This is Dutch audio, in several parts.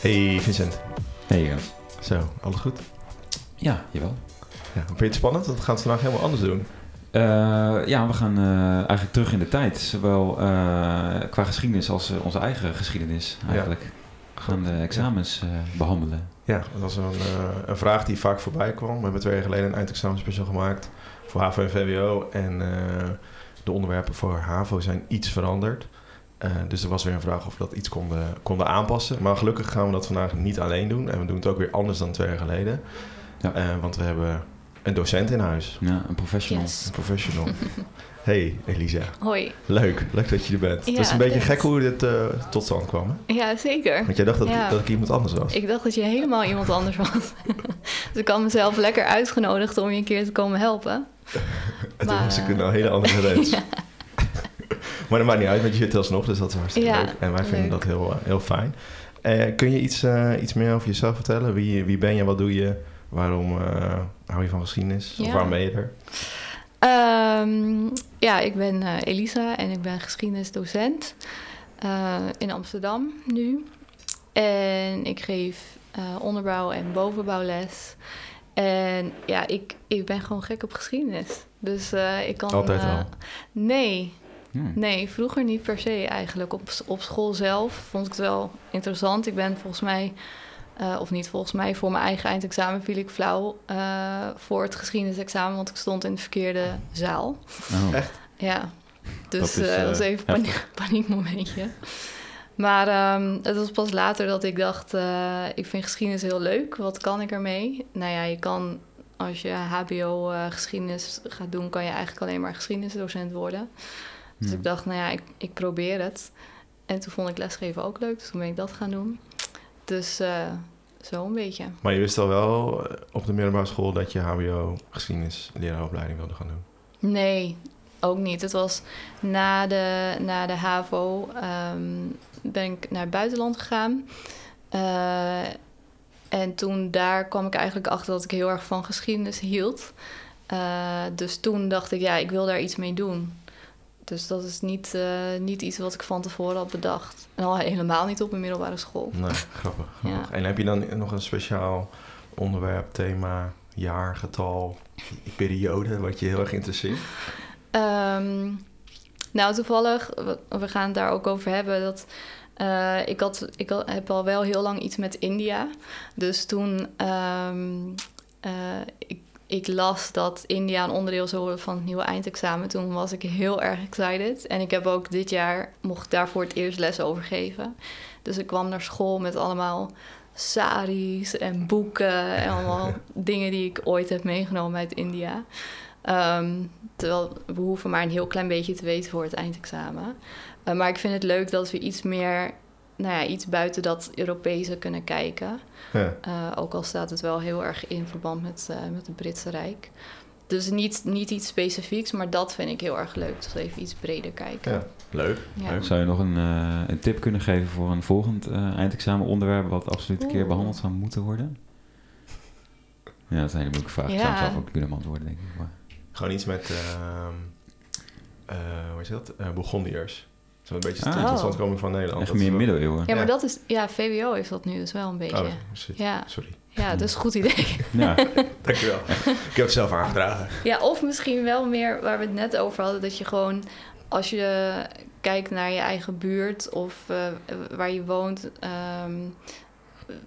Hey Vincent. Hey. Zo, alles goed? Ja, jawel. Ja, vind je het spannend? Want we gaan het vandaag helemaal anders doen. Uh, ja, we gaan uh, eigenlijk terug in de tijd. Zowel uh, qua geschiedenis als onze eigen geschiedenis eigenlijk. Ja. We gaan de examens behandelen. Ja, dat was een, een, vraag die vaak voorbij kwam. We hebben twee jaar geleden een eindexamenspecial gemaakt voor HAVO en VWO. En de onderwerpen voor HAVO zijn iets veranderd. Uh, dus er was weer een vraag of we dat iets konden, konden aanpassen. Maar gelukkig gaan we dat vandaag niet alleen doen. En we doen het ook weer anders dan twee jaar geleden. Ja. Uh, want we hebben een docent in huis. Ja, een professional. Yes. Een professional. hey Elisa. Hoi. Leuk, leuk dat je er bent. Ja, het is een beetje gek hoe dit uh, tot stand kwam. Hè? Ja, zeker. Want jij dacht dat, ja. ik, dat ik iemand anders was. Ik dacht dat je helemaal iemand anders was. dus ik had mezelf lekker uitgenodigd om je een keer te komen helpen. en toen was ik een hele andere rens. Maar dat maakt niet uit, want je zit alsnog, dus dat is hartstikke leuk. En wij vinden dat heel, eh, heel fijn. Uh, kun je iets, uh, iets meer over jezelf vertellen? Wie, wie ben je, wat doe je? Waarom uh, hou je van geschiedenis? Ja. Of waarom ben je er? Um, ja, ik ben Elisa en ik ben geschiedenisdocent in Amsterdam nu. En ik geef onderbouw en bovenbouwles. En ja, ik, ik ben gewoon gek op geschiedenis. Dus ik kan... Altijd al? Nee, Hmm. Nee, vroeger niet per se eigenlijk. Op, op school zelf vond ik het wel interessant. Ik ben volgens mij, uh, of niet volgens mij, voor mijn eigen eindexamen viel ik flauw uh, voor het geschiedenisexamen, want ik stond in de verkeerde zaal. Oh. Echt? Ja. Dus dat, is, uh, was even een paniek, paniekmomentje. Maar um, het was pas later dat ik dacht, ik vind geschiedenis heel leuk. Wat kan ik ermee? Nou ja, je kan als je HBO geschiedenis gaat doen, kan je eigenlijk alleen maar geschiedenisdocent worden. Dus ik dacht, nou ja, ik, ik probeer het. En toen vond ik lesgeven ook leuk, dus toen ben ik dat gaan doen. Dus uh, zo een beetje. Maar je wist al wel eh, op de middelbare school dat je HBO geschiedenis leraaropleiding wilde gaan doen? Nee, ook niet. Het was na de, na de HAVO um, ben ik naar het buitenland gegaan. Uh, en toen daar kwam ik eigenlijk achter dat ik heel erg van geschiedenis hield. Uh, dus toen dacht ik, ja, ik wil daar iets mee doen. Dus dat is niet, uh, niet iets wat ik van tevoren had bedacht. En al helemaal niet op een middelbare school. Nee, grappig. Ja. En heb je dan nog een speciaal onderwerp, thema, jaar, getal, periode wat je heel erg interesseert? Um, nou, toevallig, we gaan het daar ook over hebben, dat... Uh, ik, had, ik had, heb al wel heel lang iets met India. Dus toen um, uh, ik ik las dat India een onderdeel zou worden van het nieuwe eindexamen. Toen was ik heel erg excited. En ik heb ook dit jaar, mocht daarvoor het eerst les over geven. Dus ik kwam naar school met allemaal saris en boeken en allemaal dingen die ik ooit heb meegenomen uit India. Um, terwijl we hoeven maar een heel klein beetje te weten voor het eindexamen. Uh, maar ik vind het leuk dat we iets meer nou ja, iets buiten dat Europese kunnen kijken. Ja. Uh, ook al staat het wel heel erg in verband met, uh, met het Britse Rijk. Dus niet, niet iets specifieks, maar dat vind ik heel erg leuk. Dus even iets breder kijken. Ja, leuk. Ja. leuk. Zou je nog een, uh, een tip kunnen geven voor een volgend eindexamenonderwerp... wat absoluut een keer behandeld zou moeten worden? Ja, dat is een hele moeilijke vraag. Ja. Ik zou zelf ook kunnen beantwoorden, denk ik. Maar... Gewoon iets met... Ehm, hoe is dat? Burgondiërs. Zo'n beetje ah. totstandkoming van Nederland. Echt meer middeleeuwen. Ja, maar dat is... Ja, VWO heeft dat nu dus wel een beetje. Oh, Ja. Sorry. Ja, dat is een goed idee. Ja, dankjewel. Ik heb het zelf aangedragen. Ja, of misschien wel meer waar we het net over hadden... dat je gewoon, als je kijkt naar je eigen buurt... of uh, waar je woont... Um,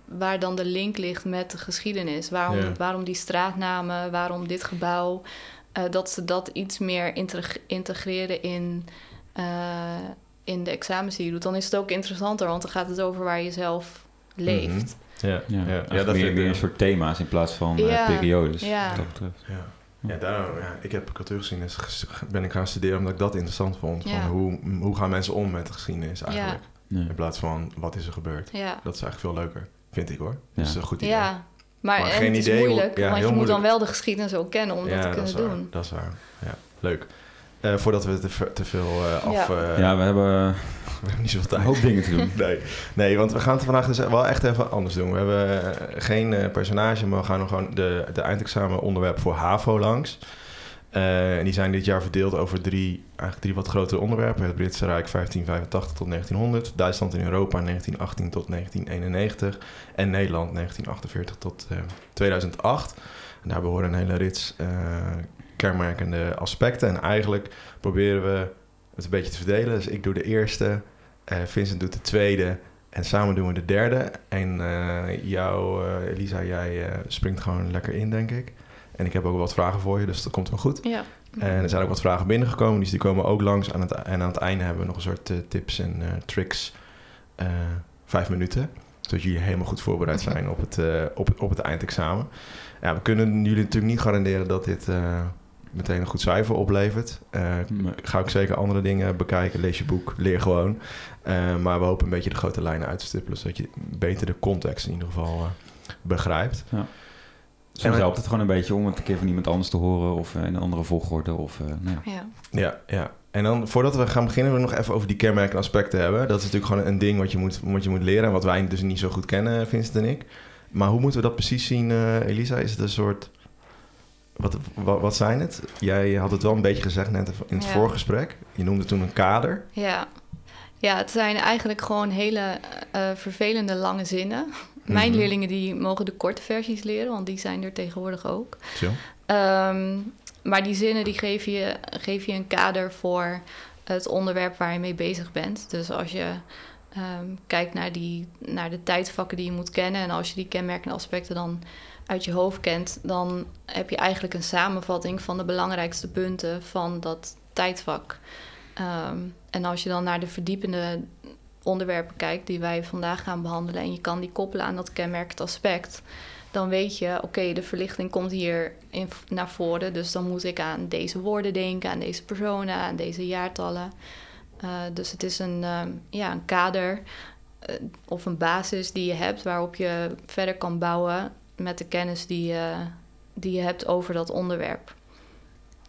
waar dan de link ligt met de geschiedenis. Waarom, waarom die straatnamen, waarom dit gebouw... Uh, dat ze dat iets meer integreren in... Uh, in de examens die je doet, dan is het ook interessanter, want dan gaat het over waar je zelf leeft. Mm -hmm. Ja, ja. ja. ja dat meer, meer een soort thema's in plaats van uh, ja. periodes. Ja. Dat betreft. Ja. Ja, daarom, ja, ik heb cultuurgeschiedenis ben ik gaan studeren omdat ik dat interessant vond. Van hoe, hoe gaan mensen om met de geschiedenis eigenlijk? In plaats van wat is er gebeurd. Dat is eigenlijk veel leuker, vind ik hoor. Dat is een goed idee. Ja, maar, maar geen het is idee moeilijk, hoe, want je moet dan wel de geschiedenis ook kennen om dat te kunnen doen. Waar, dat is waar, ja. Leuk. Uh, voordat we te, te veel uh, af... Ja. Uh, ja, we hebben, we hebben niet zoveel tijd. Een hoop dingen te doen. nee. nee, want we gaan het vandaag dus wel echt even anders doen. We hebben geen personage, maar we gaan nog gewoon de, de eindexamen onderwerp voor HAVO langs. Uh, en die zijn dit jaar verdeeld over drie, eigenlijk drie wat grotere onderwerpen. Het Britse Rijk 1585 tot 1900, Duitsland in Europa 1918 tot 1991 en Nederland 1948 tot uh, 2008. En daar behoren een hele rits uh, kenmerkende aspecten. En eigenlijk proberen we het een beetje te verdelen. Dus ik doe de eerste, uh, Vincent doet de tweede en samen doen we de derde. En uh, jou, Elisa, jij springt gewoon lekker in, denk ik. En ik heb ook wat vragen voor je, dus dat komt wel goed. Ja. En er zijn ook wat vragen binnengekomen, dus die komen ook langs. Aan het, en aan het einde hebben we nog een soort uh, tips en uh, tricks. Uh, vijf minuten, zodat jullie helemaal goed voorbereid zijn op het, op, op het eindexamen. Ja, we kunnen jullie natuurlijk niet garanderen dat dit meteen een goed cijfer oplevert. Nee. Ga ik zeker andere dingen bekijken, lees je boek, leer gewoon. maar we hopen een beetje de grote lijnen uit te stippelen, zodat je beter de context in ieder geval begrijpt. Ja. Soms helpt het gewoon een beetje om het een keer van iemand anders te horen of in een andere volgorde. Of, uh, nou ja. ja. Ja, ja. En dan voordat we gaan beginnen, we nog even over die kenmerkende aspecten hebben. Dat is natuurlijk gewoon een ding wat je moet, wat je moet leren en wat wij dus niet zo goed kennen, Vincent en ik. Maar hoe moeten we dat precies zien, uh, Elisa? Is het een soort. Wat, wat, wat, zijn het? Jij had het wel een beetje gezegd net in het ja. voorgesprek. Je noemde toen een kader. Ja. Ja, het zijn eigenlijk gewoon hele uh, vervelende lange zinnen. Mijn mm -hmm. leerlingen die mogen de korte versies leren, want die zijn er tegenwoordig ook. Um, maar die zinnen die geven je, geven je een kader voor het onderwerp waar je mee bezig bent. Dus als je um, kijkt naar, die, naar de tijdvakken die je moet kennen en als je die kenmerkende aspecten dan uit je hoofd kent, dan heb je eigenlijk een samenvatting van de belangrijkste punten van dat tijdvak. Um, en als je dan naar de verdiepende onderwerpen kijkt die wij vandaag gaan behandelen en je kan die koppelen aan dat kenmerkend aspect, dan weet je, oké, de verlichting komt hier in, naar voren, dus dan moet ik aan deze woorden denken, aan deze personen, aan deze jaartallen. Uh, dus het is een, uh, ja, een kader uh, of een basis die je hebt waarop je verder kan bouwen met de kennis die, die je hebt over dat onderwerp.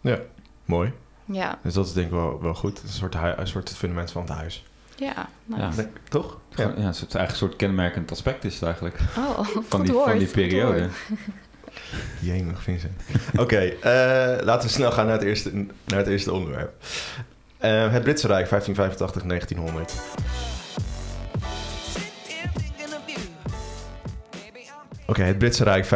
Ja, mooi. Ja. Dus dat is denk ik wel, wel goed. Een soort, een soort fundament van het huis. Ja, nice. ja. Toch? Ja. ja, het is eigenlijk een soort kenmerkend aspect is het eigenlijk. Oh, van, die, van die periode. Jemig, Vincent. Oké, okay, uh, laten we snel gaan naar het eerste, naar het eerste onderwerp. Uh, het Britse Rijk, 1585-1900. Oké, het Britse Rijk 1585-1900.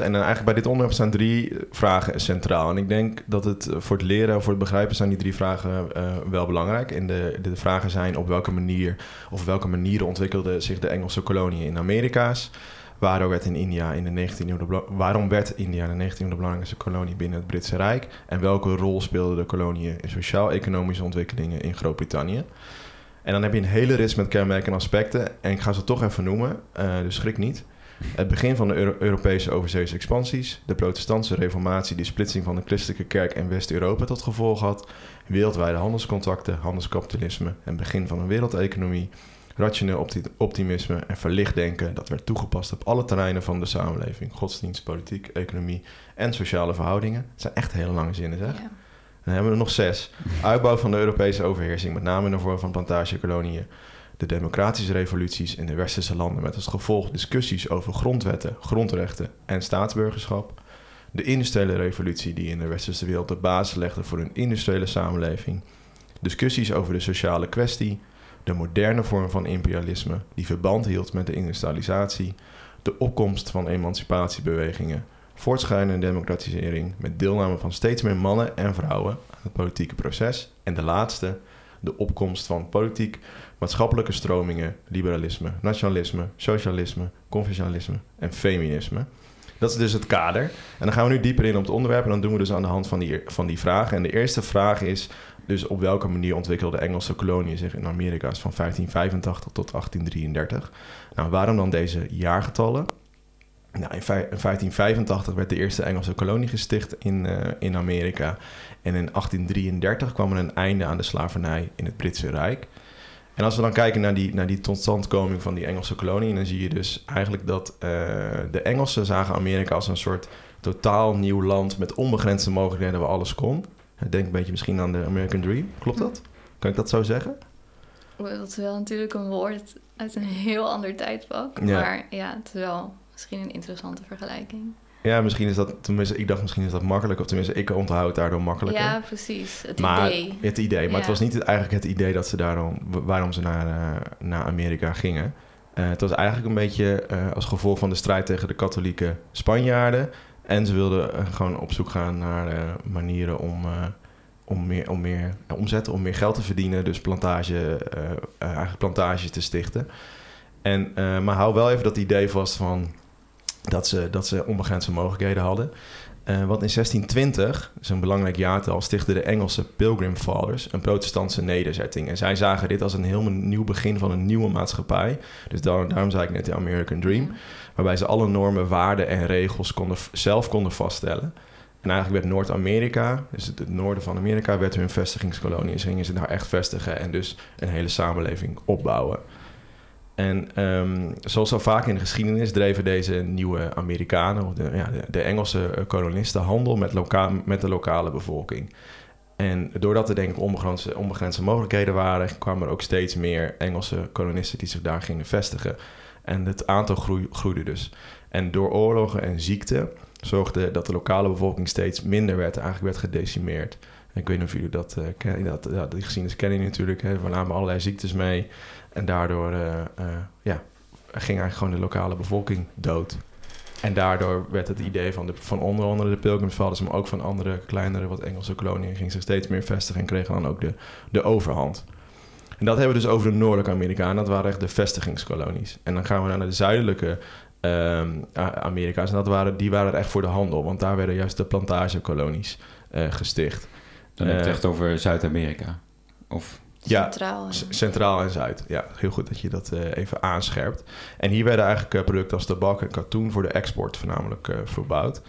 En eigenlijk bij dit onderwerp staan drie vragen centraal. En ik denk dat het voor het leren, voor het begrijpen, zijn die drie vragen uh, wel belangrijk. En de, vragen zijn op welke manier of welke manieren ontwikkelden zich de Engelse koloniën in Amerika's. Waarom werd, in India in de 19e eeuw waarom werd India in de 19e eeuw de belangrijkste kolonie binnen het Britse Rijk? En welke rol speelden de koloniën in sociaal-economische ontwikkelingen in Groot-Brittannië? En dan heb je een hele rits met kenmerkende aspecten. En ik ga ze toch even noemen, uh, dus schrik niet. Het begin van de Euro Europese overzeese expansies, de protestantse reformatie die splitsing van de christelijke kerk en West-Europa tot gevolg had, wereldwijde handelscontacten, handelskapitalisme en begin van een wereldeconomie, rationeel optimisme en verlicht denken dat werd toegepast op alle terreinen van de samenleving, godsdienst, politiek, economie en sociale verhoudingen. Het zijn echt hele lange zinnen, zeg. Ja. Dan hebben we er nog zes. Uitbouw van de Europese overheersing, met name in de vorm van plantagekoloniën. De democratische revoluties in de westerse landen met als gevolg discussies over grondwetten, grondrechten en staatsburgerschap. De industriële revolutie die in de westerse wereld de basis legde voor een industriële samenleving. Discussies over de sociale kwestie. De moderne vorm van imperialisme die verband hield met de industrialisatie. De opkomst van emancipatiebewegingen voortschrijdende democratisering met deelname van steeds meer mannen en vrouwen aan het politieke proces. En de laatste, de opkomst van politiek, maatschappelijke stromingen, liberalisme, nationalisme, socialisme, conventionalisme en feminisme. Dat is dus het kader. En dan gaan we nu dieper in op het onderwerp en dan doen we dus aan de hand van die, van die vragen. En de eerste vraag is dus op welke manier ontwikkelde Engelse koloniën zich in Amerika's van 1585 tot 1833. Nou, waarom dan deze jaargetallen? Nou, in 1585 werd de eerste Engelse kolonie gesticht in, uh, in Amerika. En in 1833 kwam er een einde aan de slavernij in het Britse Rijk. En als we dan kijken naar die, naar die totstandkoming van die Engelse kolonie, dan zie je dus eigenlijk dat uh, de Engelsen zagen Amerika als een soort totaal nieuw land met onbegrensde mogelijkheden waar alles kon. Denk een beetje misschien aan de American Dream. Klopt dat? Kan ik dat zo zeggen? Dat is wel natuurlijk een woord uit een heel ander tijdvak. Ja. Maar ja, het is wel misschien een interessante vergelijking. Ja, misschien is dat, tenminste, ik dacht misschien is dat makkelijk, of tenminste, ik onthoud daardoor makkelijker. Ja, precies. Het maar, idee. Het idee, maar het was niet eigenlijk het idee dat ze daarom, waarom ze naar, uh, naar Amerika gingen. Uh, het was eigenlijk een beetje uh, als gevolg van de strijd tegen de katholieke Spanjaarden. En ze wilden gewoon op zoek gaan naar manieren om, om meer, om meer omzetten, om meer geld te verdienen. Dus plantage, eigenlijk plantages te stichten. En, maar hou wel even dat idee vast van dat ze, dat ze onbegrensde mogelijkheden hadden. Uh, want in 1620, zo'n belangrijk jaartal, stichtten de Engelse Pilgrim Fathers een protestantse nederzetting. En zij zagen dit als een heel nieuw begin van een nieuwe maatschappij. Dus daar, daarom zei ik net de American Dream. Waarbij ze alle normen, waarden en regels konden, zelf konden vaststellen. En eigenlijk werd Noord-Amerika, dus het, noorden van Amerika, werd hun vestigingskolonie. En ze gingen ze daar echt vestigen en dus een hele samenleving opbouwen. En um, zoals al vaak in de geschiedenis dreven deze nieuwe Amerikanen, de, ja, de, Engelse eh, kolonisten, handel met, met de lokale bevolking. En doordat er denk ik onbegrensde, onbegrensde mogelijkheden waren, kwamen er ook steeds meer Engelse kolonisten die zich daar gingen vestigen. En het aantal groei, groeide dus. En door oorlogen en ziekte zorgde dat de lokale bevolking steeds minder werd, eigenlijk werd gedecimeerd. Ik weet niet of jullie dat uh, kennen. Dat, ja, kennen jullie natuurlijk. Hè. We namen allerlei ziektes mee. En daardoor uh, uh, ja, ging eigenlijk gewoon de lokale bevolking dood. En daardoor werd het idee van, de, van onder andere de Pilgrims maar ook van andere kleinere, wat Engelse koloniën, ging zich steeds meer vestigen en kregen dan ook de, de overhand. En dat hebben we dus over de Noordelijke Amerikanen. Dat waren echt de vestigingskolonies. En dan gaan we naar de zuidelijke um, Amerika's. En dat waren, die waren echt voor de handel. Want daar werden juist de plantagekolonies gesticht. Dan heb je het echt over Zuid-Amerika? Of... Centraal. Ja, centraal en zuid. Ja, heel goed dat je dat uh, even aanscherpt. En hier werden eigenlijk uh, producten als tabak en katoen voor de export voornamelijk uh, verbouwd.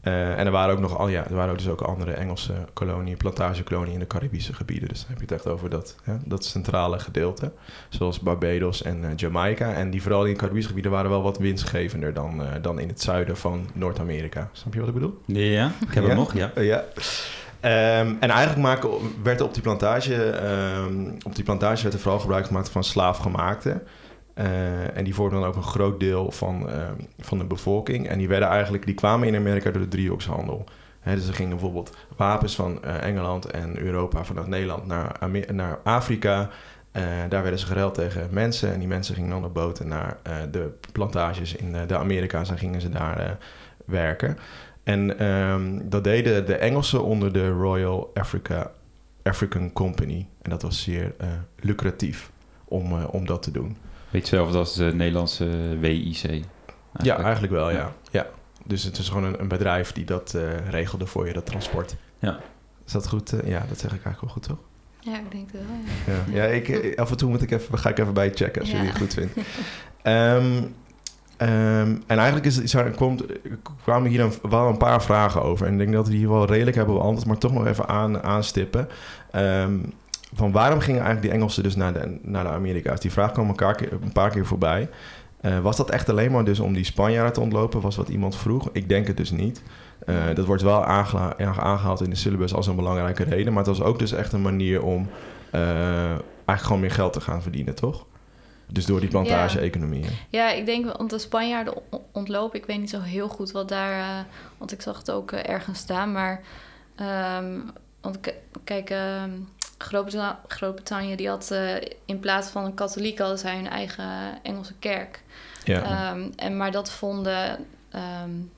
en er waren ook nog al, ja, er waren ook dus ook andere Engelse koloniën, plantagekoloniën in de Caribische gebieden. Dus dan heb je het echt over dat, ja, dat centrale gedeelte. Zoals Barbados en Jamaica. En die vooral in de Caribische gebieden waren wel wat winstgevender dan, dan in het zuiden van Noord-Amerika. Snap je wat ik bedoel? Ja, ik heb ja? hem nog, ja. ja. Um, en eigenlijk werd op die, plantage, um, op die plantage werd er vooral gebruik gemaakt van slaafgemaakte. Uh, en die vormden dan ook een groot deel van, uh, van de bevolking. En die, werden eigenlijk, die kwamen in Amerika door de driehoekshandel. He, dus er gingen bijvoorbeeld wapens van uh, Engeland en Europa vanuit Nederland naar, naar Afrika. daar werden ze gereld tegen mensen. En die mensen gingen dan op boten naar de plantages in de Amerika's en gingen ze daar werken. En um, dat deden de Engelsen onder de Royal Africa, African Company. En dat was zeer uh, lucratief om, uh, om dat te doen. Weet je zelf als de Nederlandse WIC? Eigenlijk. Ja, eigenlijk wel, ja. ja. ja. Dus het is gewoon een, een bedrijf die dat uh, regelde voor je, dat transport. Ja. Is dat goed? ja, dat zeg ik eigenlijk wel goed, toch? Ja, ik denk het wel, ja. ja. ja ik, af en toe moet ik even, ga ik even bij je checken als ja. je het goed vindt. um, Um, en eigenlijk is komt, kwamen hier wel een paar vragen over. En ik denk dat we die wel redelijk hebben beantwoord, maar toch nog even aan, aanstippen. Um, van waarom gingen eigenlijk die Engelsen dus naar de, naar de Amerika's? Die vraag kwam een, paar keer voorbij. Uh, was dat echt alleen maar dus om die Spanjaarden te ontlopen? Was wat iemand vroeg? Ik denk het dus niet. Uh, dat wordt wel aangehaald in de syllabus als een belangrijke reden. Maar het was ook dus echt een manier om uh, eigenlijk gewoon meer geld te gaan verdienen, toch? Dus door die plantage-economie. Ja. ja. ik denk, want de Spanjaarden ontlopen, ik weet niet zo heel goed wat daar, uh, want ik zag het ook uh, ergens staan, maar, um, want kijk, uh, Groot-Brittannië, die had uh, in plaats van een katholiek hadden zij hun eigen Engelse kerk. Ja. Um, en, maar dat vonden um,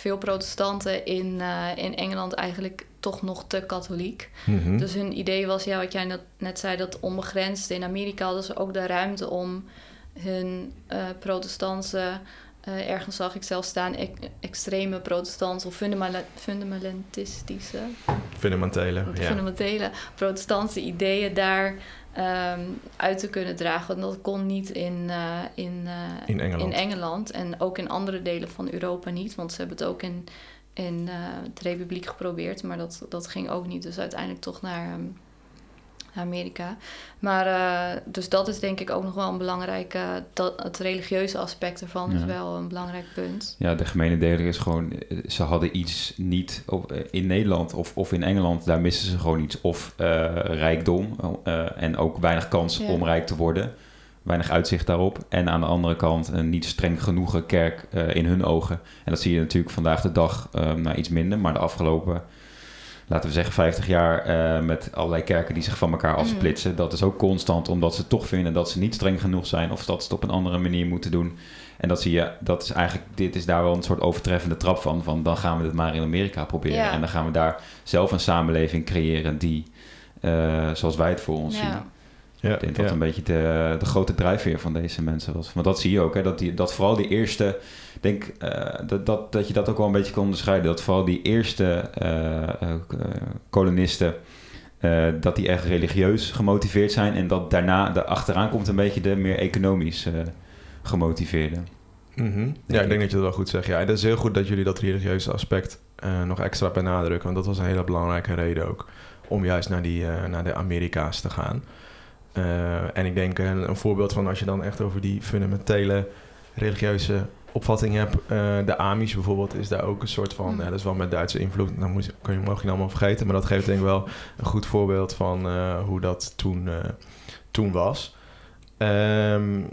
veel protestanten in, in Engeland eigenlijk toch nog te katholiek. Mm -hmm. Dus hun idee was, ja, wat jij net, net zei, dat onbegrensd. In Amerika hadden ze ook de ruimte om hun uh, protestantse... Uh, ergens zag ik zelf staan, e extreme protestantse of fundamentalistische... Fundamentele, ja. Fundamentele protestantse ideeën daar um, uit te kunnen dragen. En dat kon niet in, uh, in, in, Engeland. in Engeland en ook in andere delen van Europa niet. Want ze hebben het ook in in uh, de Republiek geprobeerd, maar dat, dat ging ook niet. Dus uiteindelijk toch naar, um, naar Amerika. Maar uh, dus dat is denk ik ook nog wel een belangrijk... Uh, dat, het religieuze aspect ervan ja. is wel een belangrijk punt. Ja, de gemene is gewoon... Ze hadden iets niet op, in Nederland of, of in Engeland. Daar missen ze gewoon iets. Of rijkdom en ook weinig kans ja. om rijk te worden. weinig uitzicht daarop. En aan de andere kant een niet streng genoegen kerk in hun ogen. En dat zie je natuurlijk vandaag de dag nou, iets minder. Maar de afgelopen laten we zeggen, 50 jaar uh, met allerlei kerken die zich van elkaar mhm. afsplitsen. Dat is ook constant, omdat ze toch vinden dat ze niet streng genoeg zijn of dat ze het op een andere manier moeten doen. En dat zie je, dat is eigenlijk, dit is daar wel een soort overtreffende trap van. Van dan gaan we het maar in Amerika proberen. En dan gaan we daar zelf een samenleving creëren die, uh, zoals wij het voor ons zien. Ja, ik denk dat een beetje de, de grote drijfveer van deze mensen was. Want dat zie je ook, hè, dat, die, dat vooral die eerste denk uh, dat, dat, dat je dat ook wel een beetje kan onderscheiden. Dat vooral die eerste uh, kolonisten, dat die echt religieus gemotiveerd zijn. En dat daarna, de achteraan komt een beetje de meer economisch gemotiveerde. Mm Ja, ik denk dat je dat wel goed zegt. Ja, het is heel goed dat jullie dat religieuze aspect nog extra benadrukken. Want dat was een hele belangrijke reden ook om juist naar, die, naar de Amerika's te gaan. En ik denk een, een, voorbeeld van als je dan echt over die fundamentele religieuze opvatting heb. Uh, de Amish bijvoorbeeld is daar ook een soort van... Mm. Ja, dat is wel met Duitse invloed. Dan moet, kan je, mag je allemaal vergeten. Maar dat geeft denk ik wel een goed voorbeeld van uh, hoe dat toen, toen was. Um,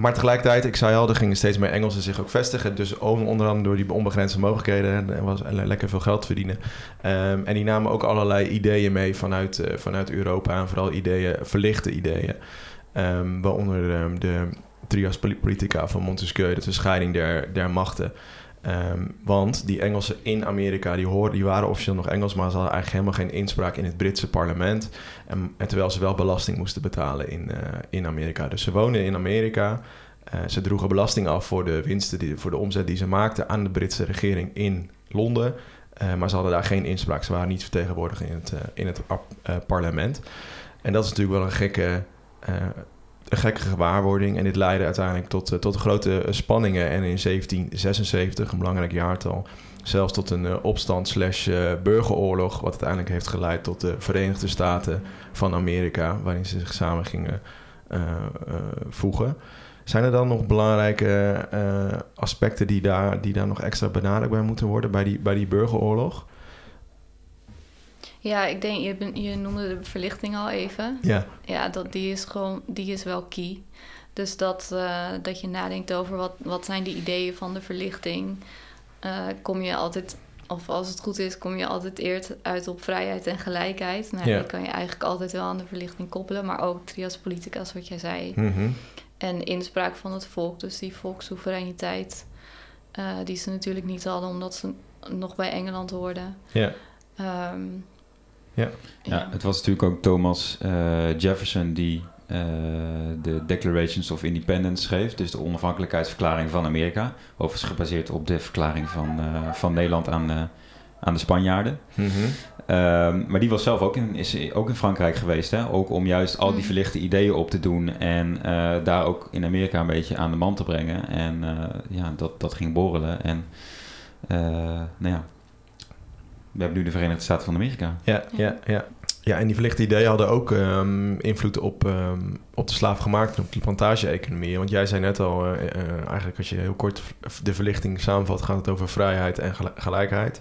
maar tegelijkertijd, ik zei al, er gingen steeds meer Engelsen zich ook vestigen. Dus onder andere door die onbegrensde mogelijkheden en was lekker veel geld verdienen. Um, en die namen ook allerlei ideeën mee vanuit, vanuit Europa. En vooral ideeën, verlichte ideeën. Um, waaronder de trias politica van Montesquieu, dat is de scheiding der, der machten. Ehm, want die Engelsen in Amerika, die, hoorden, die waren officieel nog Engels, maar ze hadden eigenlijk helemaal geen inspraak in het Britse parlement. En, terwijl ze wel belasting moesten betalen in, uh, in Amerika. Dus ze woonden in Amerika. Uh, ze droegen belasting af voor de winsten, die, voor de omzet die ze maakten aan de Britse regering in Londen. Uh, maar ze hadden daar geen inspraak. Ze waren niet vertegenwoordigd in het, in het parlement. En dat is natuurlijk wel een gekke een gekke gewaarwording. En dit leidde uiteindelijk tot, uh, tot grote eh, spanningen. En in 1776, een belangrijk jaartal, zelfs tot een uh, opstand slash burgeroorlog... wat uiteindelijk heeft geleid tot de Verenigde Staten van Amerika... waarin ze zich samen gingen voegen. Zijn er dan nog belangrijke aspecten die daar, die daar nog extra benadrukt bij moeten worden... bij die, bij die burgeroorlog? Ja, ik denk, je, je noemde de verlichting al even. Ja. Ja, dat, die is gewoon, die is wel key. Dus dat, uh, dat je nadenkt over wat, wat zijn de ideeën van de verlichting. Uh, kom je altijd, of als het goed is, kom je altijd eerst uit op vrijheid en gelijkheid. Nou, ja. die kan je eigenlijk altijd wel aan de verlichting koppelen. Maar ook trias politica, wat jij zei. Mm -hmm. En inspraak van het volk, dus die volkssoevereiniteit. Uh, die ze natuurlijk niet hadden, omdat ze nog bij Engeland hoorden. Ja. Um, ja. ja, het was natuurlijk ook Thomas uh, Jefferson die uh, de Declarations of Independence schreef, dus de onafhankelijkheidsverklaring van Amerika. Overigens gebaseerd op de verklaring van, uh, van Nederland aan, aan de Spanjaarden. Mm -hmm. um, maar die was zelf ook in, is ook in Frankrijk geweest, hè? ook om juist al die mhm. verlichte ideeën op te doen en daar ook in Amerika een beetje aan de man te brengen. En ja, dat, dat ging borrelen. En nou ja, we hebben nu de Verenigde Staten van Amerika. Ja, ja, ja. Ja, en die verlichte ideeën hadden ook um, invloed op, um, op de slaafgemaakte op de plantage-economie. Want jij zei net al, uh, uh, eigenlijk als je heel kort de verlichting samenvat, gaat het over vrijheid en gelijkheid.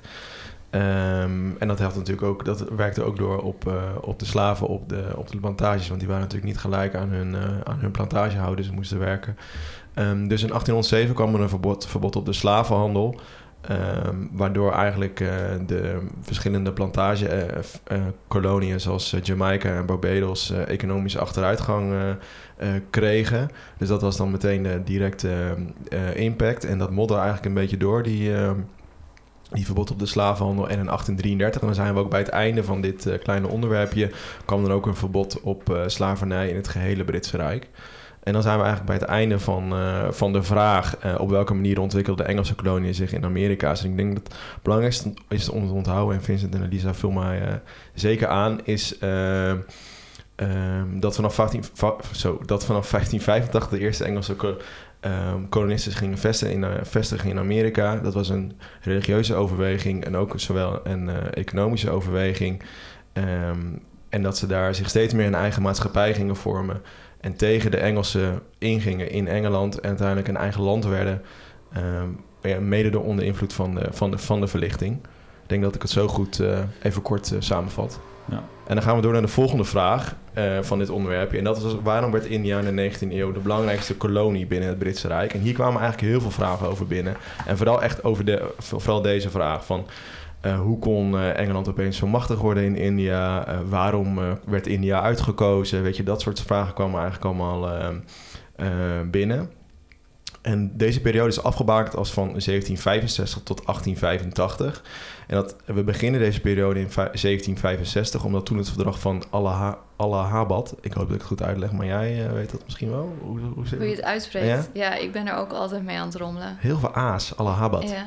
Um, en dat helpt natuurlijk ook, dat werkte ook door op, uh, op de slaven op de, op de plantages, want die waren natuurlijk niet gelijk aan hun, aan hun plantagehouders en moesten werken. dus in 1807 kwam er een verbod, verbod op de slavenhandel. Um, waardoor eigenlijk uh, de verschillende plantagekoloniën uh, zoals Jamaica en Barbados economische achteruitgang kregen. Dus dat was dan meteen de directe impact. En dat modder eigenlijk een beetje door, die, ehm, die verbod op de slavenhandel. En in 1833, en dan zijn we ook bij het einde van dit kleine onderwerpje, kwam er ook een verbod op slavernij in het gehele Britse Rijk. En dan zijn we eigenlijk bij het einde van, uh, van de vraag uh, op welke manier ontwikkelden de Engelse koloniën zich in Amerika. Dus ik denk dat het belangrijkste is om te onthouden, en Vincent en Elisa vul mij uh, zeker aan, is ehm, dat, vanaf 15, zo, dat vanaf 1585 de eerste Engelse um, kolonisten gingen vestigen in, vestigen in Amerika. Dat was een religieuze overweging en ook zowel een economische overweging. Um, en dat ze daar zich steeds meer een eigen maatschappij gingen vormen. En tegen de Engelsen ingingen in Engeland en uiteindelijk een eigen land werden. Um, mede onder invloed van de, van, de, van de verlichting. Ik denk dat ik het zo goed uh, even kort uh, samenvat. Ja. En dan gaan we door naar de volgende vraag eh, van dit onderwerpje. En dat was waarom werd India in de 19e eeuw de belangrijkste kolonie binnen het Britse Rijk? En hier kwamen eigenlijk heel veel vragen over binnen. En vooral echt over de, vooral deze vraag van... eh, hoe kon eh, Engeland opeens zo machtig worden in India? Eh, waarom eh, werd India uitgekozen? Weet je, dat soort vragen kwamen eigenlijk allemaal eh, eh, binnen. En deze periode is afgebakend als van 1765 tot 1885. En dat, we beginnen deze periode in vij- 1765, omdat toen het verdrag van Allaha- Allahabad, ik hoop dat ik het goed uitleg, maar jij weet dat misschien wel. Hoe, hoe Hoe je het? uitspreekt. Ja? Ja? ik ben er ook altijd mee aan het rommelen. Heel veel A's, Allahabad. Ja.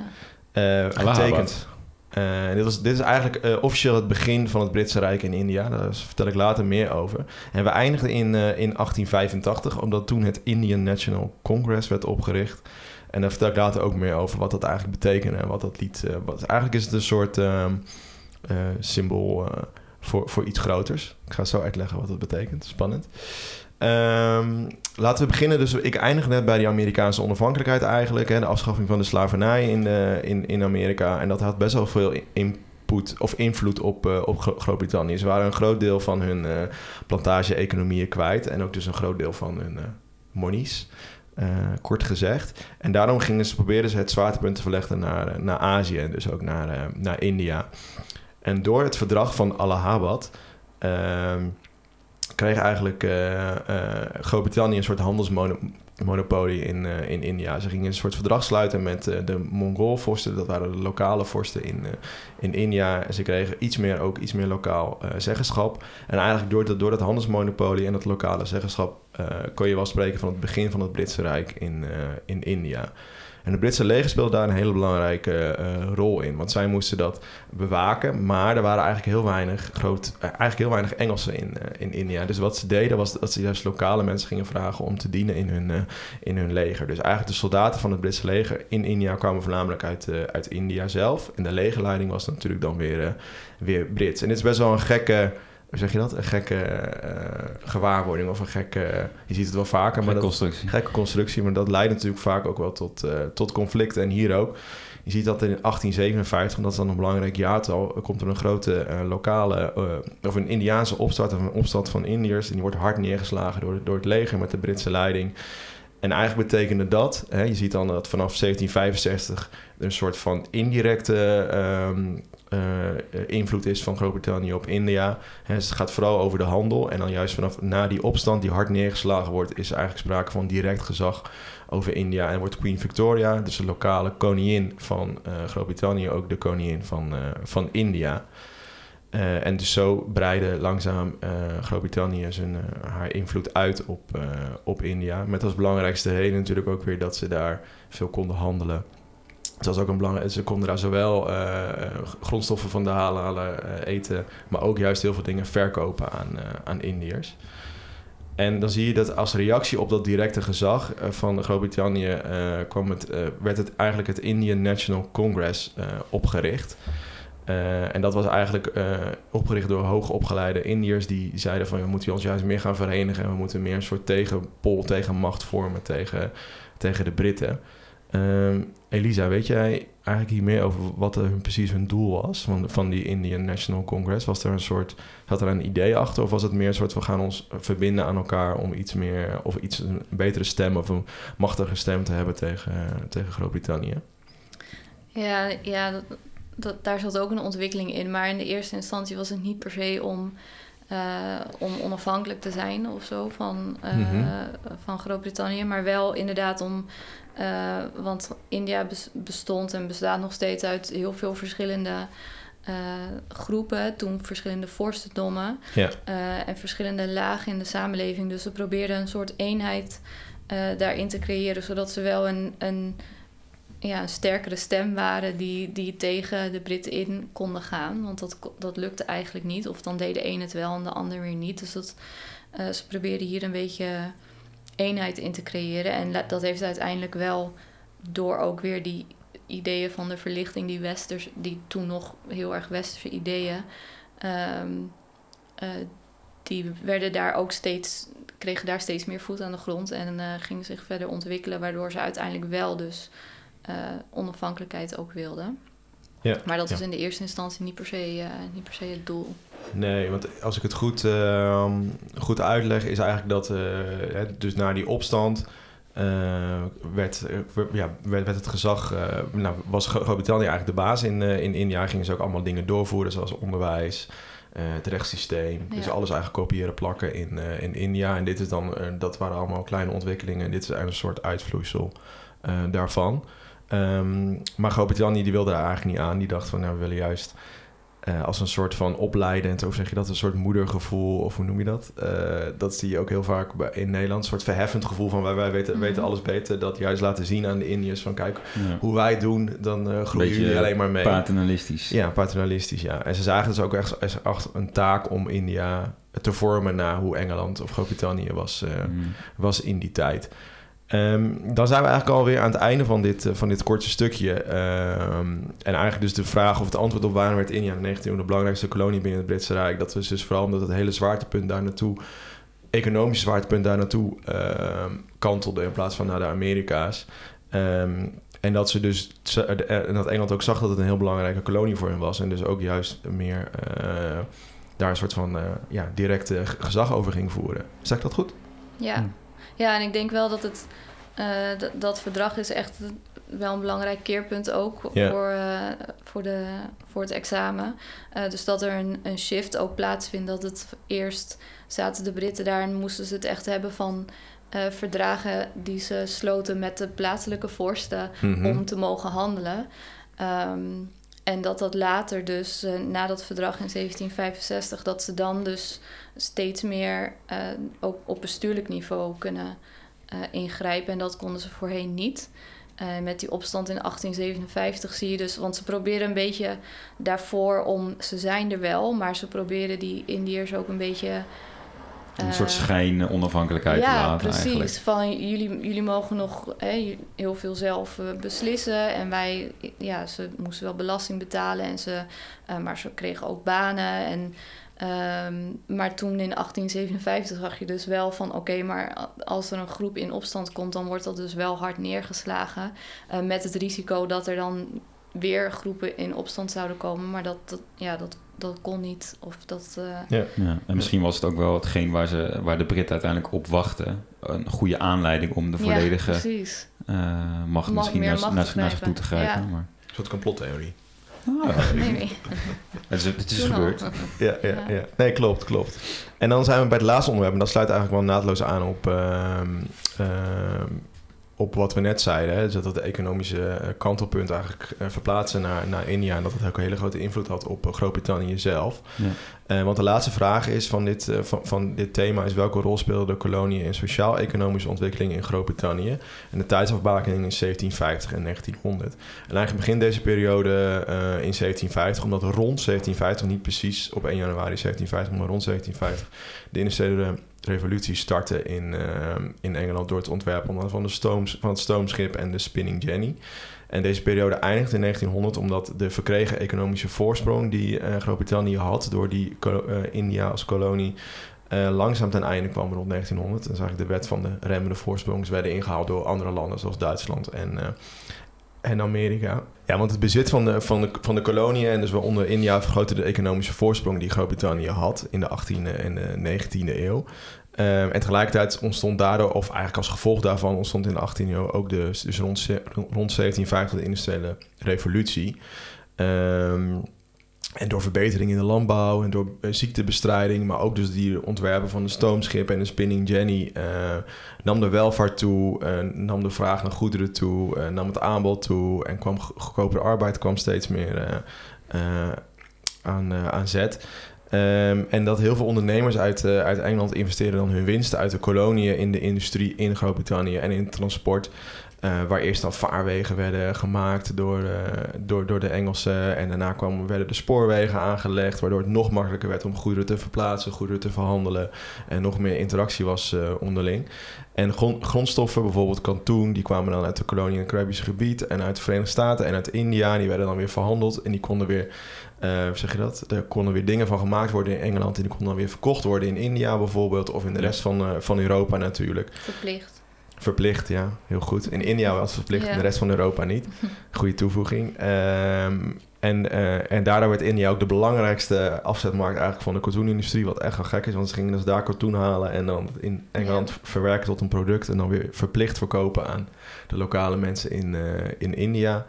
Eh, Allahabad. Eh, dit, was, dit is eigenlijk eh, officieel het begin van het Britse Rijk in India. Daar vertel ik later meer over. En we eindigden in, eh, in 1885, omdat toen het Indian National Congress werd opgericht. En daar vertel ik later ook meer over wat dat eigenlijk betekende en wat dat lied. eh, wat, eigenlijk is het een soort ehm, eh, symbool voor, voor iets groters. Ik ga zo uitleggen wat dat betekent. Spannend. Ehm, laten we beginnen. Dus ik eindig net bij die Amerikaanse onafhankelijkheid eigenlijk. Hè, de afschaffing van de slavernij in, de, in, in Amerika. En dat had best wel veel input of invloed op, eh, op Gro- Groot-Brittannië. Ze waren een groot deel van hun eh, plantage-economieën kwijt. En ook dus een groot deel van hun eh monies. kort gezegd. En daarom gingen ze, probeerden ze het zwaartepunt te verleggen naar, naar Azië. En dus ook naar, naar India. En door het verdrag van Allahabad... ehm, kreeg eigenlijk eh, eh, Groot-Brittannië een soort handelsmonopolie in, eh, in India. Ze gingen een soort verdrag sluiten met de Mongoolvorsten. Dat waren de lokale vorsten in, in India. En ze kregen iets meer, ook iets meer lokaal zeggenschap. En eigenlijk door dat, door dat handelsmonopolie en dat lokale zeggenschap... kon je wel spreken van het begin van het Britse Rijk in, in India. En het Britse leger speelde daar een hele belangrijke eh, rol in. Want zij moesten dat bewaken. Maar er waren eigenlijk heel weinig, groot, eh, eigenlijk heel weinig Engelsen in, eh, in India. Dus wat ze deden was dat ze juist lokale mensen gingen vragen om te dienen in hun, in hun leger. Dus eigenlijk de soldaten van het Britse leger in India kwamen voornamelijk uit, uit India zelf. En de legerleiding was natuurlijk dan weer, weer Brits. En dit is best wel een gekke... Hoe zeg je dat? Een gekke eh, gewaarwording of een gekke... je ziet het wel vaker, maar Gekke dat, constructie. gekke constructie, maar dat leidt natuurlijk vaak ook wel tot, eh, tot conflicten. En hier ook. Je ziet dat in 1857, en dat is dan een belangrijk jaartal, komt er een grote eh, lokale, of een Indiaanse opstand, of een opstand van Indiërs. En die wordt hard neergeslagen door, door het leger met de Britse leiding. En eigenlijk betekende dat, hè, je ziet dan dat vanaf 1765 er een soort van indirecte ehm, eh, invloed is van Groot-Brittannië op India. Dus het gaat vooral over de handel. En dan juist vanaf na die opstand die hard neergeslagen wordt, is er eigenlijk sprake van direct gezag over India. En wordt Queen Victoria, dus de lokale koningin van eh, Groot-Brittannië, ook de koningin van, eh, van India. Eh, en dus zo breidde langzaam eh, Groot-Brittannië zijn, eh, haar invloed uit op, eh, op India. Met als belangrijkste reden natuurlijk ook weer dat ze daar veel konden handelen. Het was ook een belangrijk, ze konden daar zowel eh, grondstoffen vandaan halen, eh, eten, maar ook juist heel veel dingen verkopen aan, eh, aan Indiërs. En dan zie je dat als reactie op dat directe gezag van Groot-Brittannië kwam het, werd het eigenlijk het Indian National Congress opgericht. En dat was eigenlijk opgericht door hoogopgeleide Indiërs die zeiden van we moeten ons juist meer gaan verenigen en we moeten meer een soort tegenpol, tegenmacht vormen tegen, tegen de Britten. Ehm, Elisa, weet jij eigenlijk hier meer over wat er precies hun doel was van, van die Indian National Congress? Was er een soort, had er een idee achter of was het meer een soort we gaan ons verbinden aan elkaar om iets meer of iets een betere stem of een machtige stem te hebben tegen, tegen Groot-Brittannië? Ja, ja dat, daar zat ook een ontwikkeling in. Maar in de eerste instantie was het niet per se om, eh, om onafhankelijk te zijn of zo van, eh, Mhm. van Groot-Brittannië. Maar wel inderdaad om. eh, want India bes- bestond en bestaat nog steeds uit heel veel verschillende groepen. Toen verschillende vorstendommen Ja. en verschillende lagen in de samenleving. Dus ze probeerden een soort eenheid daarin te creëren, zodat ze wel een, een, ja, een sterkere stem waren die, die tegen de Britten in konden gaan. Want dat, dat lukte eigenlijk niet. Of dan deed de een het wel en de ander weer niet. Dus dat, eh, ze probeerden hier een beetje eenheid in te creëren. En dat heeft uiteindelijk wel door ook weer die ideeën van de verlichting, die, westers, die toen nog heel erg westerse ideeën, ehm, eh, die werden daar ook steeds, kregen daar steeds meer voet aan de grond en eh, gingen zich verder ontwikkelen, waardoor ze uiteindelijk wel dus eh, onafhankelijkheid ook wilden. Ja, Maar dat ja. is in de eerste instantie niet per se, eh, niet per se het doel. Nee, want als ik het goed, ehm, goed uitleg, is eigenlijk dat eh, hè, dus na die opstand werd, ja, werd, werd het gezag, nou, was Gro- Groot-Brittannië eigenlijk de baas in, in India. Gingen ze ook allemaal dingen doorvoeren, zoals onderwijs, het rechtssysteem. Dus alles eigenlijk kopiëren, plakken in, in India. En dit is dan, dat waren allemaal kleine ontwikkelingen. En dit is eigenlijk een soort uitvloeisel daarvan. Ehm, maar Groot-Brittannië die wilde daar eigenlijk niet aan. Die dacht van, nou, we willen juist eh, als een soort van opleidend, of zeg je dat, een soort moedergevoel, of hoe noem je dat? Eh, dat zie je ook heel vaak in Nederland, een soort verheffend gevoel van wij, wij weten, Mhm. weten alles beter. Dat juist laten zien aan de Indiërs van kijk, Ja. hoe wij doen, dan eh groeien jullie alleen maar mee. Paternalistisch. Ja, paternalistisch, ja. En ze zagen dus ook echt als een taak om India te vormen naar hoe Engeland of Groot-Brittannië was, Mm. was in die tijd. Ehm, dan zijn we eigenlijk alweer aan het einde van dit, eh, van dit korte stukje. Ehm, en eigenlijk dus de vraag of het antwoord op waarom werd India in de 19e eeuw de belangrijkste kolonie binnen het Britse Rijk. Dat was dus vooral omdat het hele zwaartepunt daar naartoe, economische zwaartepunt daar naartoe ehm, kantelde in plaats van naar de Amerika's. Ehm, en dat ze dus ze- eh, en dat Engeland ook zag dat het een heel belangrijke kolonie voor hen was. En dus ook juist meer eh, daar een soort van eh, ja, directe gezag over ging voeren. Zeg ik dat goed? Ja. Ja, en ik denk wel dat het eh, dat, verdrag is echt wel een belangrijk keerpunt ook voor, eh, voor, de, voor het examen. Eh, dus dat er een, een shift ook plaatsvindt. Dat het eerst zaten de Britten daar en moesten ze het echt hebben van verdragen die ze sloten met de plaatselijke vorsten Mhm. om te mogen handelen. Ehm, en dat dat later dus, na dat verdrag in 1765, dat ze dan dus steeds meer eh, ook op bestuurlijk niveau kunnen eh, ingrijpen. En dat konden ze voorheen niet. Eh, met die opstand in 1857 zie je dus, want ze proberen een beetje daarvoor om, ze zijn er wel, maar ze proberen die Indiërs ook een beetje. Een soort schijn onafhankelijkheid te ja, laten precies. eigenlijk. Van jullie, jullie mogen nog hè, heel veel zelf beslissen. En wij, ja, ze moesten wel belasting betalen. En ze, maar ze kregen ook banen. En, ehm, maar toen in 1857 zag je dus wel van... oké, maar als er een groep in opstand komt... dan wordt dat dus wel hard neergeslagen. eh, met het risico dat er dan weer groepen in opstand zouden komen. Maar dat, dat, ja, dat, dat kon niet. Of dat... eh, Ja. Ja, en misschien was het ook wel hetgeen waar, ze, waar de Britten uiteindelijk op wachten. Een goede aanleiding om de ja, volledige precies. eh, macht Mag- misschien naar, macht naar, naar zich toe te grijpen. grijpen. Ja. Maar, Een soort complottheorie. Ah, Nee, nee. het is, het gebeurd. Ja, ja, Ja. ja. Nee, klopt, klopt. En dan zijn we bij het laatste onderwerp. En dat sluit eigenlijk wel naadloos aan op, ehm, ehm, op wat we net zeiden. Hè? Dus dat het economische eh, kantelpunt eigenlijk eh, verplaatsen naar, naar India. En dat het ook een hele grote invloed had op eh, Groot-Brittannië zelf. Ja. Want de laatste vraag is van dit, van, van dit thema is welke rol speelden de koloniën in sociaal-economische ontwikkeling in Groot-Brittannië? En de tijdsafbakening is 1750 en 1900. En eigenlijk begint deze periode in 1750, omdat rond 1750, niet precies op 1 januari 1750, maar rond 1750, de industriële revolutie startte in, eh, in Engeland door het ontwerpen van, de stooms, van het stoomschip en de spinning jenny. En deze periode eindigt in 1900 omdat de verkregen economische voorsprong die eh, Groot-Brittannië had door die eh, India als kolonie eh, langzaam ten einde kwam rond 1900. Dan zag ik de wet van de remmende voorsprong werden ingehaald door andere landen zoals Duitsland en, en Amerika. Ja, want het bezit van de, van de, van de koloniën en dus waaronder India vergrootte de economische voorsprong die Groot-Brittannië had in de 18e en de 19e eeuw. Ehm, en tegelijkertijd ontstond daardoor, of eigenlijk als gevolg daarvan, ontstond in de 18e eeuw ook de, dus rond, rond 1750 de industriële revolutie. Ehm, en door verbetering in de landbouw en door eh, ziektebestrijding, maar ook dus die ontwerpen van de stoomschip en de spinning jenny, eh, nam de welvaart toe, eh, nam de vraag naar goederen toe, nam het aanbod toe en kwam go- goedkopere arbeid kwam steeds meer aan, aan zet. Ehm, en dat heel veel ondernemers uit, uit Engeland investeerden dan hun winsten uit de koloniën in de industrie in Groot-Brittannië en in transport. Eh, waar eerst dan vaarwegen werden gemaakt door, eh, door, door de Engelsen. En daarna kwamen, werden de spoorwegen aangelegd, waardoor het nog makkelijker werd om goederen te verplaatsen, goederen te verhandelen. En nog meer interactie was eh, onderling. En grond- grondstoffen, bijvoorbeeld kantoen, die kwamen dan uit de kolonie in het Caribische gebied en uit de Verenigde Staten en uit India. Die werden dan weer verhandeld en die konden weer eh, hoe zeg je dat? Er konden weer dingen van gemaakt worden in Engeland en die konden dan weer verkocht worden in India bijvoorbeeld of in de rest van, eh, van Europa natuurlijk. Verplicht. Verplicht, ja, heel goed. In India was het verplicht, in de rest van Europa niet. Goede toevoeging. Ehm, En, uh, en daardoor werd India ook de belangrijkste afzetmarkt eigenlijk van de katoenindustrie. Wat echt wel gek is, want ze gingen dus daar katoen halen en dan in Engeland verwerken tot een product. En dan weer verplicht verkopen aan de lokale mensen in, uh, in India.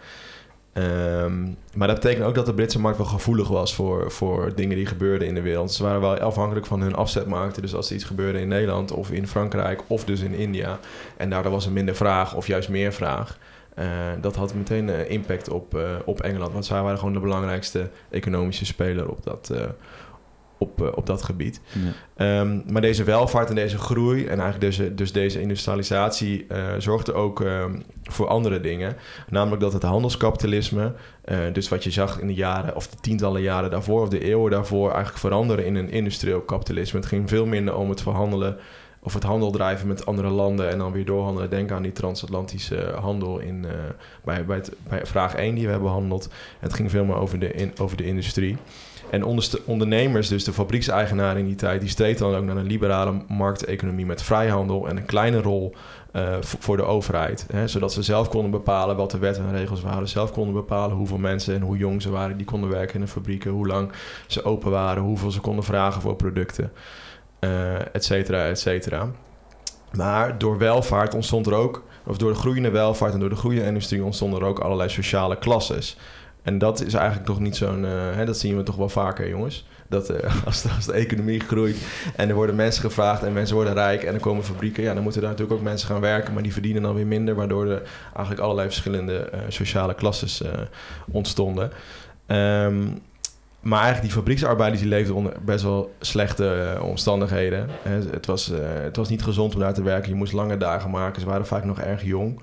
Um, maar dat betekent ook dat de Britse markt wel gevoelig was voor, voor dingen die gebeurden in de wereld. Ze waren wel afhankelijk van hun afzetmarkten. Dus als er iets gebeurde in Nederland of in Frankrijk of dus in India. En daardoor was er minder vraag of juist meer vraag. Uh, dat had meteen uh, impact op, uh, op Engeland. Want zij waren gewoon de belangrijkste economische speler op dat, op, op dat gebied. Ja. Um, maar deze welvaart en deze groei en eigenlijk deze, dus deze industrialisatie zorgde ook um, voor andere dingen. Namelijk dat het handelskapitalisme, dus wat je zag in de jaren of de tientallen jaren daarvoor of de eeuwen daarvoor, eigenlijk veranderen in een industrieel kapitalisme. Het ging veel minder om het verhandelen of het handel drijven met andere landen en dan weer doorhandelen. Denk aan die transatlantische handel in, uh, bij, bij, het, bij vraag 1 die we hebben behandeld. Het ging veel meer over de, in, over de industrie. En ondernemers, dus de fabriekseigenaren in die tijd, die streed dan ook naar een liberale markteconomie met vrijhandel en een kleine rol uh, voor de overheid. Hè, zodat ze zelf konden bepalen wat de wetten en regels waren. Zelf konden bepalen hoeveel mensen en hoe jong ze waren die konden werken in de fabrieken, hoe lang ze open waren, hoeveel ze konden vragen voor producten uh, et cetera, et cetera. Maar door welvaart ontstond er ook, of door de groeiende welvaart en door de groeiende industrie ontstonden er ook allerlei sociale klasses. En dat is eigenlijk toch niet zo'n, uh, dat zien we toch wel vaker, jongens. Dat uh, als, de, als, de, economie groeit en er worden mensen gevraagd en mensen worden rijk en er komen fabrieken, ja, dan moeten daar natuurlijk ook mensen gaan werken, maar die verdienen dan weer minder, waardoor er eigenlijk allerlei verschillende uh, sociale klasses ontstonden. Um, maar eigenlijk die fabrieksarbeiders die leefden onder best wel slechte omstandigheden. het, was, het was niet gezond om daar te werken. Je moest lange dagen maken. Ze waren vaak nog erg jong.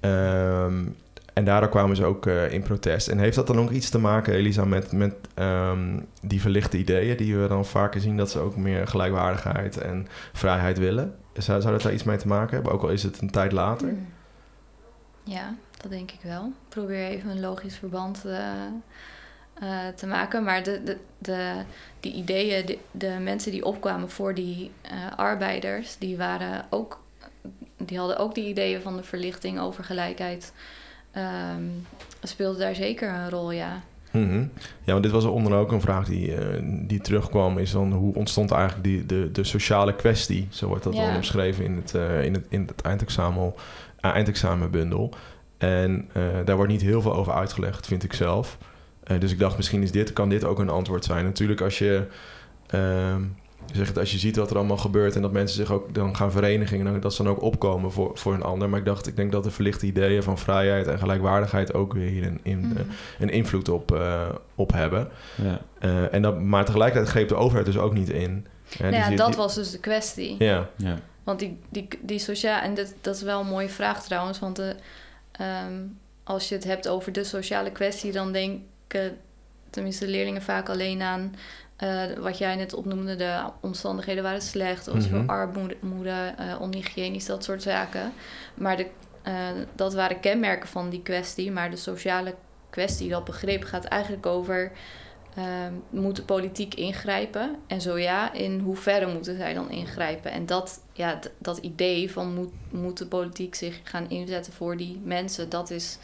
Um, en daardoor kwamen ze ook uh, in protest. En heeft dat dan ook iets te maken, Elisa, met, met um, die verlichte ideeën... die we dan vaker zien, dat ze ook meer gelijkwaardigheid en vrijheid willen? Zou, zou dat daar iets mee te maken hebben, ook al is het een tijd later? Hmm. Ja, dat denk ik wel. Ik probeer even een logisch verband uh, te maken. Maar de, de, de, die ideeën, de, mensen die opkwamen voor die arbeiders, die waren ook, die hadden ook die ideeën van de verlichting over gelijkheid. Um, speelde daar zeker een rol, ja. Mm -hmm. Ja, want dit was onder ook een vraag die, uh, die terugkwam. Is dan hoe ontstond eigenlijk die, de, de sociale kwestie? Zo wordt dat ja. dan omschreven in het, uh, in het, in het eindexamen, eindexamenbundel. En daar wordt niet heel veel over uitgelegd, vind ik zelf. Dus ik dacht, misschien is dit, kan dit ook een antwoord zijn. Natuurlijk, als je, zeg het, als je ziet wat er allemaal gebeurt en dat mensen zich ook dan gaan verenigen, en dat ze dan ook opkomen voor, voor een ander. Maar ik dacht, ik denk dat de verlichte ideeën van vrijheid en gelijkwaardigheid ook weer hier een, in, mm. uh, een invloed op, uh, op hebben. Ja. en dat, maar tegelijkertijd greep de overheid dus ook niet in. Nou ja, die, dat die, was dus de kwestie. Ja. ja. Want die, die, die sociaal, en dat, dat is wel een mooie vraag trouwens, want de, um, als je het hebt over de sociale kwestie, dan denk tenminste de leerlingen vaak alleen aan uh, wat jij net opnoemde, de omstandigheden waren slecht, of mm-hmm. armoede, uh, onhygiënisch, dat soort zaken. Maar de, uh, dat waren kenmerken van die kwestie, maar de sociale kwestie, dat begrip gaat eigenlijk over moet de politiek ingrijpen? En zo ja, in hoeverre moeten zij dan ingrijpen? En dat, ja, dat idee van moet, moet de politiek zich gaan inzetten voor die mensen, dat is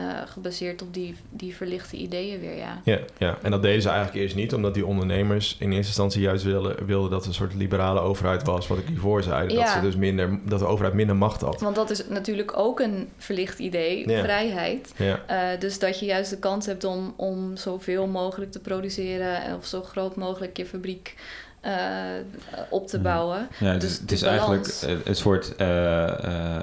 uh, gebaseerd op die, die verlichte ideeën weer, ja. ja. Ja, en dat deden ze eigenlijk eerst niet, omdat die ondernemers in eerste instantie juist wilden, wilden dat een soort liberale overheid was, wat ik hiervoor zei. Ja. Dat, ze dus minder, dat de overheid minder macht had. Want dat is natuurlijk ook een verlicht idee, ja. vrijheid. Ja. Uh, dus dat je juist de kans hebt om, om zoveel mogelijk te produceren of zo groot mogelijk je fabriek uh, op te bouwen. Ja, dus, dus het is eigenlijk een soort uh, uh,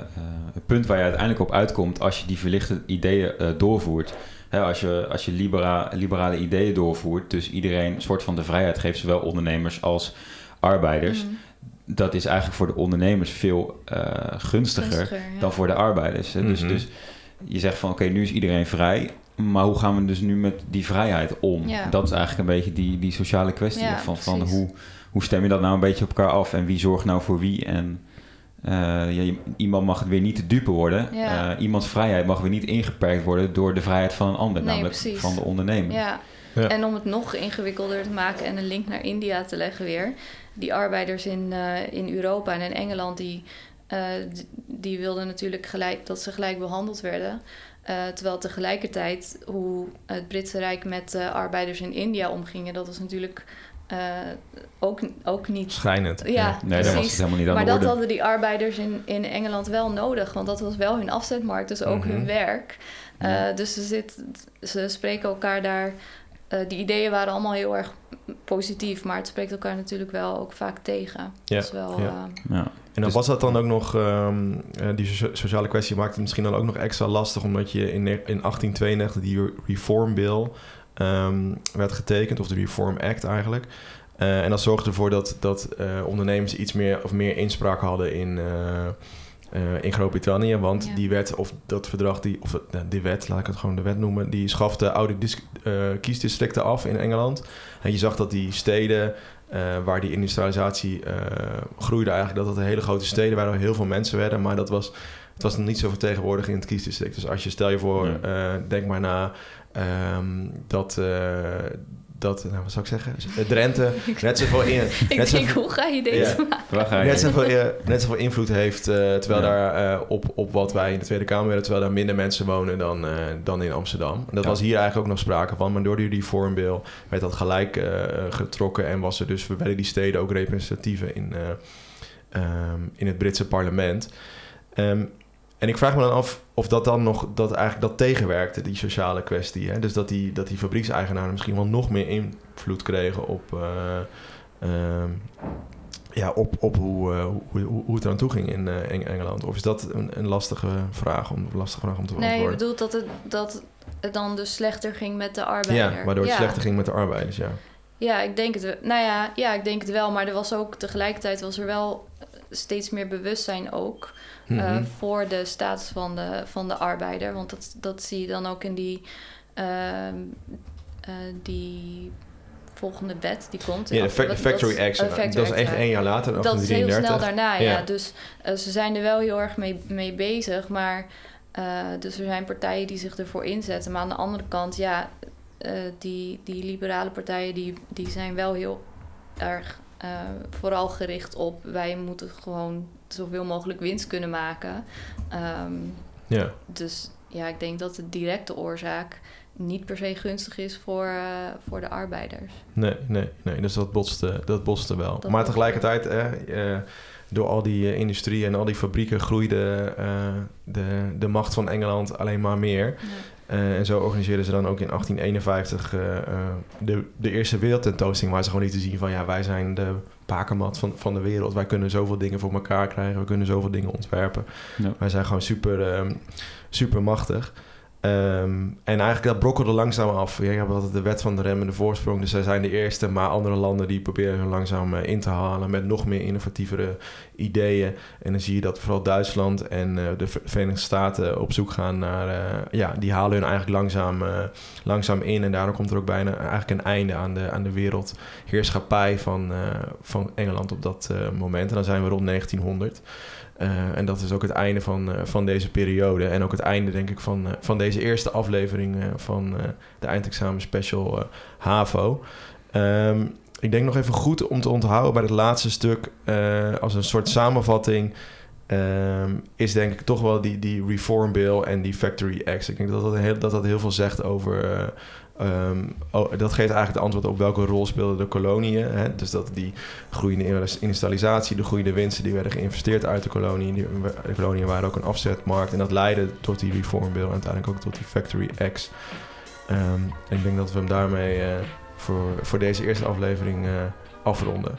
punt waar je uiteindelijk op uitkomt als je die verlichte ideeën doorvoert. Hè, als je, als je libera liberale ideeën doorvoert, dus iedereen een soort van de vrijheid geeft, zowel ondernemers als arbeiders. Mm. Dat is eigenlijk voor de ondernemers veel gunstiger, gunstiger ja. dan voor de arbeiders. Hè? Mm -hmm. dus, dus je zegt van oké, okay, nu is iedereen vrij. Maar hoe gaan we dus nu met die vrijheid om? Ja. Dat is eigenlijk een beetje die, die sociale kwestie. Ja, van, van hoe, hoe stem je dat nou een beetje op elkaar af? En wie zorgt nou voor wie? En uh, ja, iemand mag het weer niet te dupe worden. Uh, iemands vrijheid mag weer niet ingeperkt worden door de vrijheid van een ander, nee, namelijk precies. van de ondernemer. Ja. ja. En om het nog ingewikkelder te maken en een link naar India te leggen weer. Die arbeiders in, uh, in Europa en in Engeland, die, die wilden natuurlijk gelijk dat ze gelijk behandeld werden. Uh, terwijl tegelijkertijd hoe het Britse Rijk met uh, arbeiders in India omgingen, dat was natuurlijk uh, ook, ook niet. Schrijnend. Ja, ja. nee, dat was het helemaal niet aan Maar de dat orde. hadden die arbeiders in, in Engeland wel nodig, want dat was wel hun afzetmarkt, dus ook Mhm. hun werk. Ja. dus ze, zit, ze spreken elkaar daar. Eh, die ideeën waren allemaal heel erg positief, maar het spreekt elkaar natuurlijk wel ook vaak tegen. Ja, Dat is wel. ja. eh, Ja. En dan Dus- was dat dan ook nog, ehm, eh, die socia- sociale kwestie maakte het misschien dan ook nog extra lastig, omdat je in, in 1892 die Reform Bill ehm, werd getekend, of de Reform Act eigenlijk. Eh, en dat zorgde ervoor dat, dat eh, ondernemers iets meer of meer inspraak hadden in, eh, eh, in Groot-Brittannië. Want Ja. die wet, of dat verdrag, die, of nou, die wet, laat ik het gewoon de wet noemen, die schafte oude eh, kiesdistricten af in Engeland. En je zag dat die steden eh, waar die industrialisatie eh, groeide eigenlijk, dat dat hele grote steden waren, waar heel veel mensen werden, maar dat was, het was nog niet zo vertegenwoordigd in het kiesdistrict. Dus als je, stel je voor, Ja. eh, denk maar na ehm, dat, eh, dat, nou wat zou ik zeggen, Eh, Drenthe net zoveel in, ik net denk, hoe ga je deze Ja. maken? Waar ga je? Net zoveel, net zoveel invloed heeft, eh, terwijl Ja. daar eh, op, op wat wij in de Tweede Kamer willen, terwijl daar minder mensen wonen dan, eh, dan in Amsterdam. En dat Ja. was hier eigenlijk ook nog sprake van, maar door die Reform Bill werd dat gelijk eh, getrokken en was er dus werden die steden ook representatiever in, eh, ehm, in het Britse parlement. Ehm, en ik vraag me dan af of dat dan nog dat eigenlijk dat tegenwerkte, die sociale kwestie. Hè? Dus dat die, dat die fabriekseigenaren misschien wel nog meer invloed kregen op, eh, ehm, ja, op, op hoe, eh, hoe, hoe, het eraan toe ging in, eh, Engeland. Of is dat een, een lastige vraag om, lastige vraag om te Nee, je beantwoorden? bedoelt dat het, dat het dan dus slechter ging met de arbeider. ja, waardoor het ja. slechter ging met de arbeiders, ja. Ja, ik denk het wel. Nou ja, ja, ik denk het wel. Maar er was ook tegelijkertijd was er wel steeds meer bewustzijn ook eh, Mhm. voor de status van de, van de arbeider. Want dat, dat zie je dan ook in die, ehm, eh, die volgende wet die komt. ja, de Wat- Factory dat- Action. eh, Factory dat is echt één jaar later, Dat is heel 1833. snel daarna, ja. Ja. Dus eh, ze zijn er wel heel erg mee, mee bezig. Maar eh, dus er zijn partijen die zich ervoor inzetten. Maar aan de andere kant, ja, eh, die, die liberale partijen die, die zijn wel heel erg eh, vooral gericht op wij moeten gewoon zoveel mogelijk winst kunnen maken. Ehm, Ja. dus ja, ik denk dat de directe oorzaak niet per se gunstig is voor, eh, voor de arbeiders. Nee, nee, nee. Dus dat botste, dat botste wel. Dat maar tegelijkertijd, hè, eh, door al die industrie en al die fabrieken groeide eh, de, de macht van Engeland alleen maar meer. Ja. Eh, en zo organiseerden ze dan ook in 1851 eh, eh, de, de eerste wereldtentoonstelling... waar ze gewoon lieten zien van... ja, wij zijn de bakermat van, van de wereld. Wij kunnen zoveel dingen voor elkaar krijgen. We kunnen zoveel dingen ontwerpen. Ja. Wij zijn gewoon super, super machtig. Ehm, en eigenlijk dat brokkelde langzaam af. Je hebt altijd de wet van de remmende voorsprong. Dus zij zijn de eerste, maar andere landen die proberen hun langzaam eh, in te halen met nog meer innovatievere ideeën. En dan zie je dat vooral Duitsland en eh, de Ver- Verenigde Staten op zoek gaan naar, eh, ja, die halen hun eigenlijk langzaam, langzaam in. En daardoor komt er ook bijna eigenlijk een einde aan de, aan de wereldheerschappij van, van Engeland op dat moment. En dan zijn we rond 1900. Eh, en dat is ook het einde van, eh, van deze periode. En ook het einde, denk ik, van, eh, van deze eerste aflevering van de eindexamen special HAVO. Ehm, ik denk nog even goed om te onthouden bij het laatste stuk, als een soort samenvatting, ehm, is denk ik toch wel die, die Reform Bill en die Factory Acts. Ik denk dat dat heel, dat, dat heel veel zegt over. Eh, ehm, oh, dat geeft eigenlijk de antwoord op welke rol speelden de koloniën. Hè? Dus dat die groeiende industrialisatie, de groeiende winsten die werden geïnvesteerd uit de koloniën. De koloniën waren ook een afzetmarkt. En dat leidde tot die Reform Bill en uiteindelijk ook tot die Factory Acts. Ehm, en ik denk dat we hem daarmee eh, voor, voor deze eerste aflevering eh, afronden.